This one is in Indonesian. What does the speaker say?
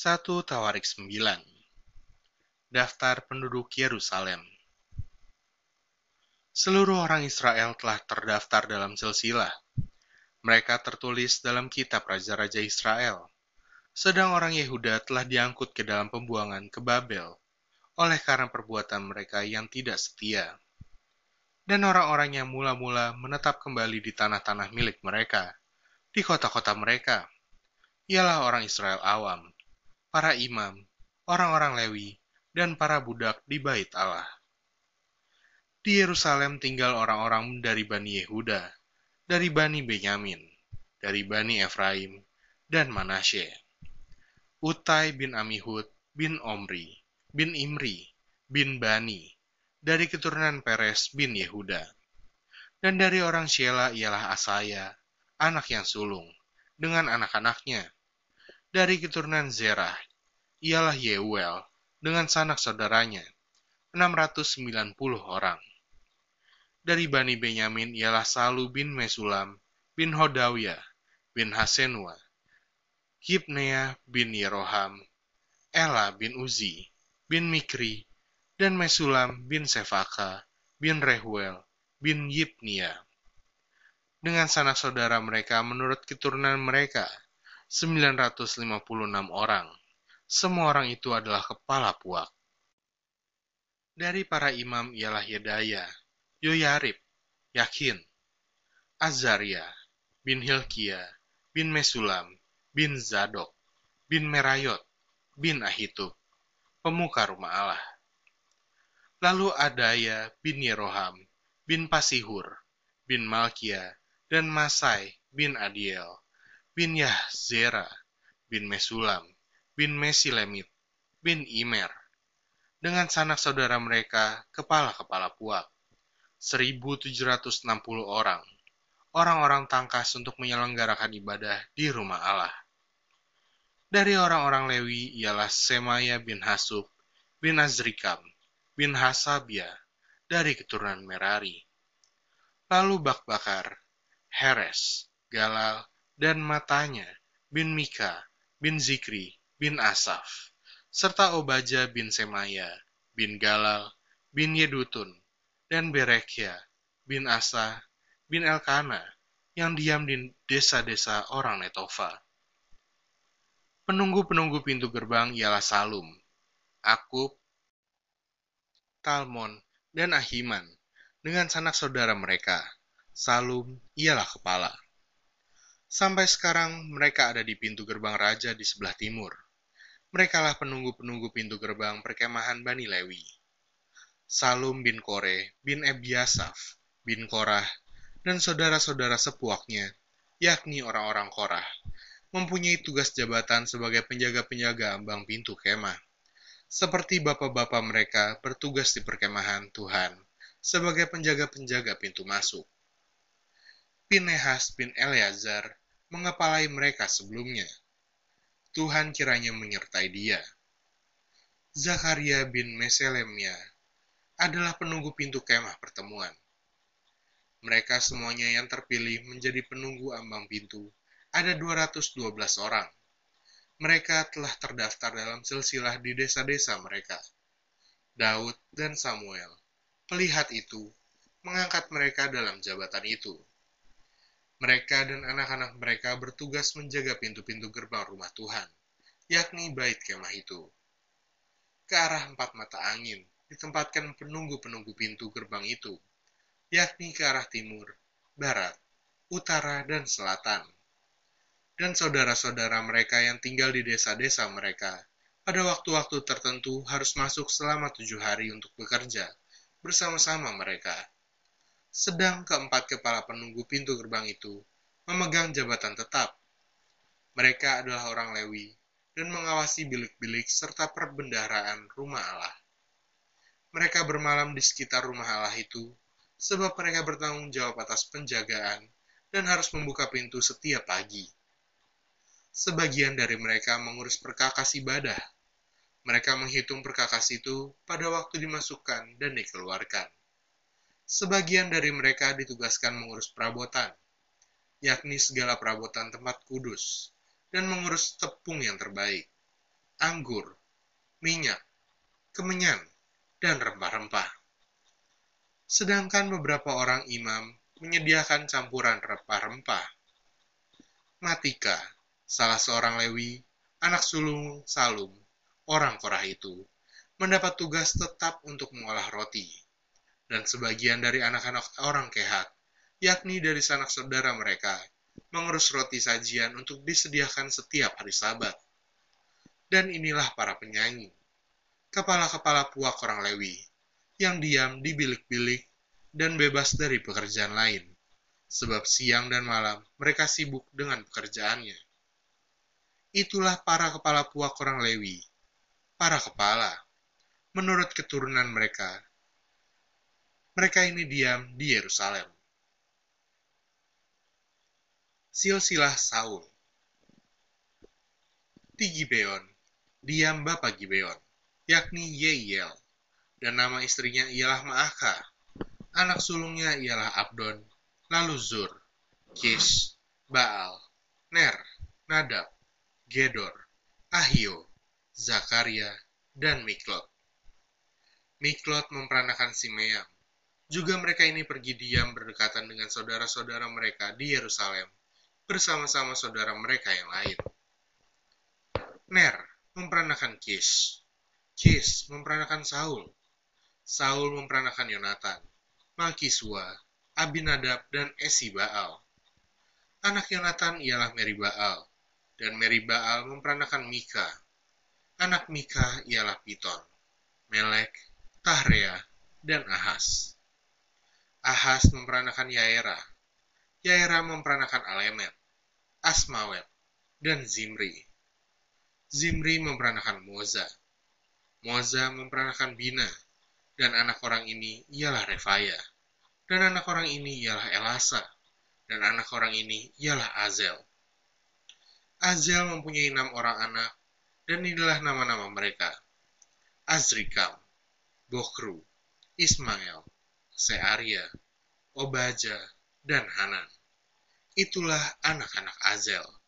1 Tawarik 9 Daftar penduduk Yerusalem Seluruh orang Israel telah terdaftar dalam silsilah. Mereka tertulis dalam kitab Raja-Raja Israel. Sedang orang Yehuda telah diangkut ke dalam pembuangan ke Babel oleh karena perbuatan mereka yang tidak setia. Dan orang-orang yang mula-mula menetap kembali di tanah-tanah milik mereka, di kota-kota mereka, ialah orang Israel awam, para imam, orang-orang Lewi, dan para budak di bait Allah. Di Yerusalem tinggal orang-orang dari Bani Yehuda, dari Bani Benyamin, dari Bani Efraim, dan Manasye. Utai bin Amihud bin Omri, bin Imri, bin Bani, dari keturunan Peres bin Yehuda. Dan dari orang Shela ialah Asaya, anak yang sulung, dengan anak-anaknya, dari keturunan Zerah, ialah Yeuel dengan sanak saudaranya, 690 orang. Dari Bani Benyamin ialah Salu bin Mesulam, bin Hodawya, bin Hasenwa, Gibnea bin Yeroham, Ela bin Uzi, bin Mikri, dan Mesulam bin Sefaka, bin Rehuel, bin Yipnia. Dengan sanak saudara mereka menurut keturunan mereka, 956 orang. Semua orang itu adalah kepala puak. Dari para imam ialah Yedaya, Yoyarib, Yakin, Azaria, bin Hilkia, bin Mesulam, bin Zadok, bin Merayot, bin Ahitub, pemuka rumah Allah. Lalu Adaya bin Yeroham, bin Pasihur, bin Malkia, dan Masai bin Adiel, bin Yahzera, bin Mesulam, bin Mesilemit, bin Imer, dengan sanak saudara mereka, kepala-kepala puak, 1760 orang, orang-orang tangkas untuk menyelenggarakan ibadah di rumah Allah. Dari orang-orang Lewi ialah Semaya bin Hasub, bin Azrikam, bin Hasabia, dari keturunan Merari. Lalu Bakbakar, Heres, Galal, dan matanya bin Mika bin Zikri bin Asaf, serta Obaja bin Semaya bin Galal bin Yedutun, dan Berekia bin Asa bin Elkana yang diam di desa-desa orang Netofa. Penunggu-penunggu pintu gerbang ialah Salum, Akub, Talmon, dan Ahiman, dengan sanak saudara mereka. Salum ialah kepala. Sampai sekarang mereka ada di pintu gerbang raja di sebelah timur. Merekalah penunggu-penunggu pintu gerbang perkemahan Bani Lewi. Salum bin Kore bin Ebiasaf bin Korah dan saudara-saudara sepuaknya, yakni orang-orang Korah, mempunyai tugas jabatan sebagai penjaga-penjaga ambang pintu kemah. Seperti bapak-bapak mereka bertugas di perkemahan Tuhan sebagai penjaga-penjaga pintu masuk. Pinehas bin Eleazar mengepalai mereka sebelumnya. Tuhan kiranya menyertai dia. Zakaria bin Meselemia adalah penunggu pintu kemah pertemuan. Mereka semuanya yang terpilih menjadi penunggu ambang pintu ada 212 orang. Mereka telah terdaftar dalam silsilah di desa-desa mereka. Daud dan Samuel, pelihat itu, mengangkat mereka dalam jabatan itu. Mereka dan anak-anak mereka bertugas menjaga pintu-pintu gerbang rumah Tuhan, yakni bait kemah itu. Ke arah empat mata angin ditempatkan penunggu-penunggu pintu gerbang itu, yakni ke arah timur, barat, utara, dan selatan. Dan saudara-saudara mereka yang tinggal di desa-desa mereka, pada waktu-waktu tertentu harus masuk selama tujuh hari untuk bekerja bersama-sama mereka sedang keempat kepala penunggu pintu gerbang itu memegang jabatan tetap. Mereka adalah orang Lewi dan mengawasi bilik-bilik serta perbendaharaan rumah Allah. Mereka bermalam di sekitar rumah Allah itu, sebab mereka bertanggung jawab atas penjagaan dan harus membuka pintu setiap pagi. Sebagian dari mereka mengurus perkakas ibadah. Mereka menghitung perkakas itu pada waktu dimasukkan dan dikeluarkan Sebagian dari mereka ditugaskan mengurus perabotan, yakni segala perabotan tempat kudus, dan mengurus tepung yang terbaik. anggur, minyak, kemenyan, dan rempah-rempah. Sedangkan beberapa orang imam menyediakan campuran rempah-rempah. Matika, salah seorang Lewi, anak sulung Salum, orang Korah itu, mendapat tugas tetap untuk mengolah roti. Dan sebagian dari anak-anak orang Kehat, yakni dari sanak saudara mereka, mengurus roti sajian untuk disediakan setiap hari sabat. Dan inilah para penyanyi, kepala-kepala puak orang Lewi, yang diam di bilik-bilik dan bebas dari pekerjaan lain, sebab siang dan malam mereka sibuk dengan pekerjaannya. Itulah para kepala puak orang Lewi, para kepala, menurut keturunan mereka. Mereka ini diam di Yerusalem. Silsilah Saul Di Gibeon, diam Bapak Gibeon, yakni Yeiel, dan nama istrinya ialah Maaka, Anak sulungnya ialah Abdon, lalu Zur, Kis, Baal, Ner, Nadab, Gedor, Ahio, Zakaria, dan Miklot. Miklot memperanakan Simeam. Juga mereka ini pergi diam berdekatan dengan saudara-saudara mereka di Yerusalem, bersama-sama saudara mereka yang lain. Ner memperanakan Kis. Kis memperanakan Saul. Saul memperanakan Yonatan. Malkisua, Abinadab, dan Esibaal. Anak Yonatan ialah Meribaal, dan Meribaal memperanakan Mika. Anak Mika ialah Piton, Melek, Tahrea, dan Ahas. Ahas memperanakan Yaera. Yaera memperanakan Alemet, Asmawet, dan Zimri. Zimri memperanakan Moza. Moza memperanakan Bina, dan anak orang ini ialah Refaya, dan anak orang ini ialah Elasa, dan anak orang ini ialah Azel. Azel mempunyai enam orang anak, dan inilah nama-nama mereka. Azrikam, Bokru, Ismail, Searia, Obaja, dan Hanan. Itulah anak-anak Azel.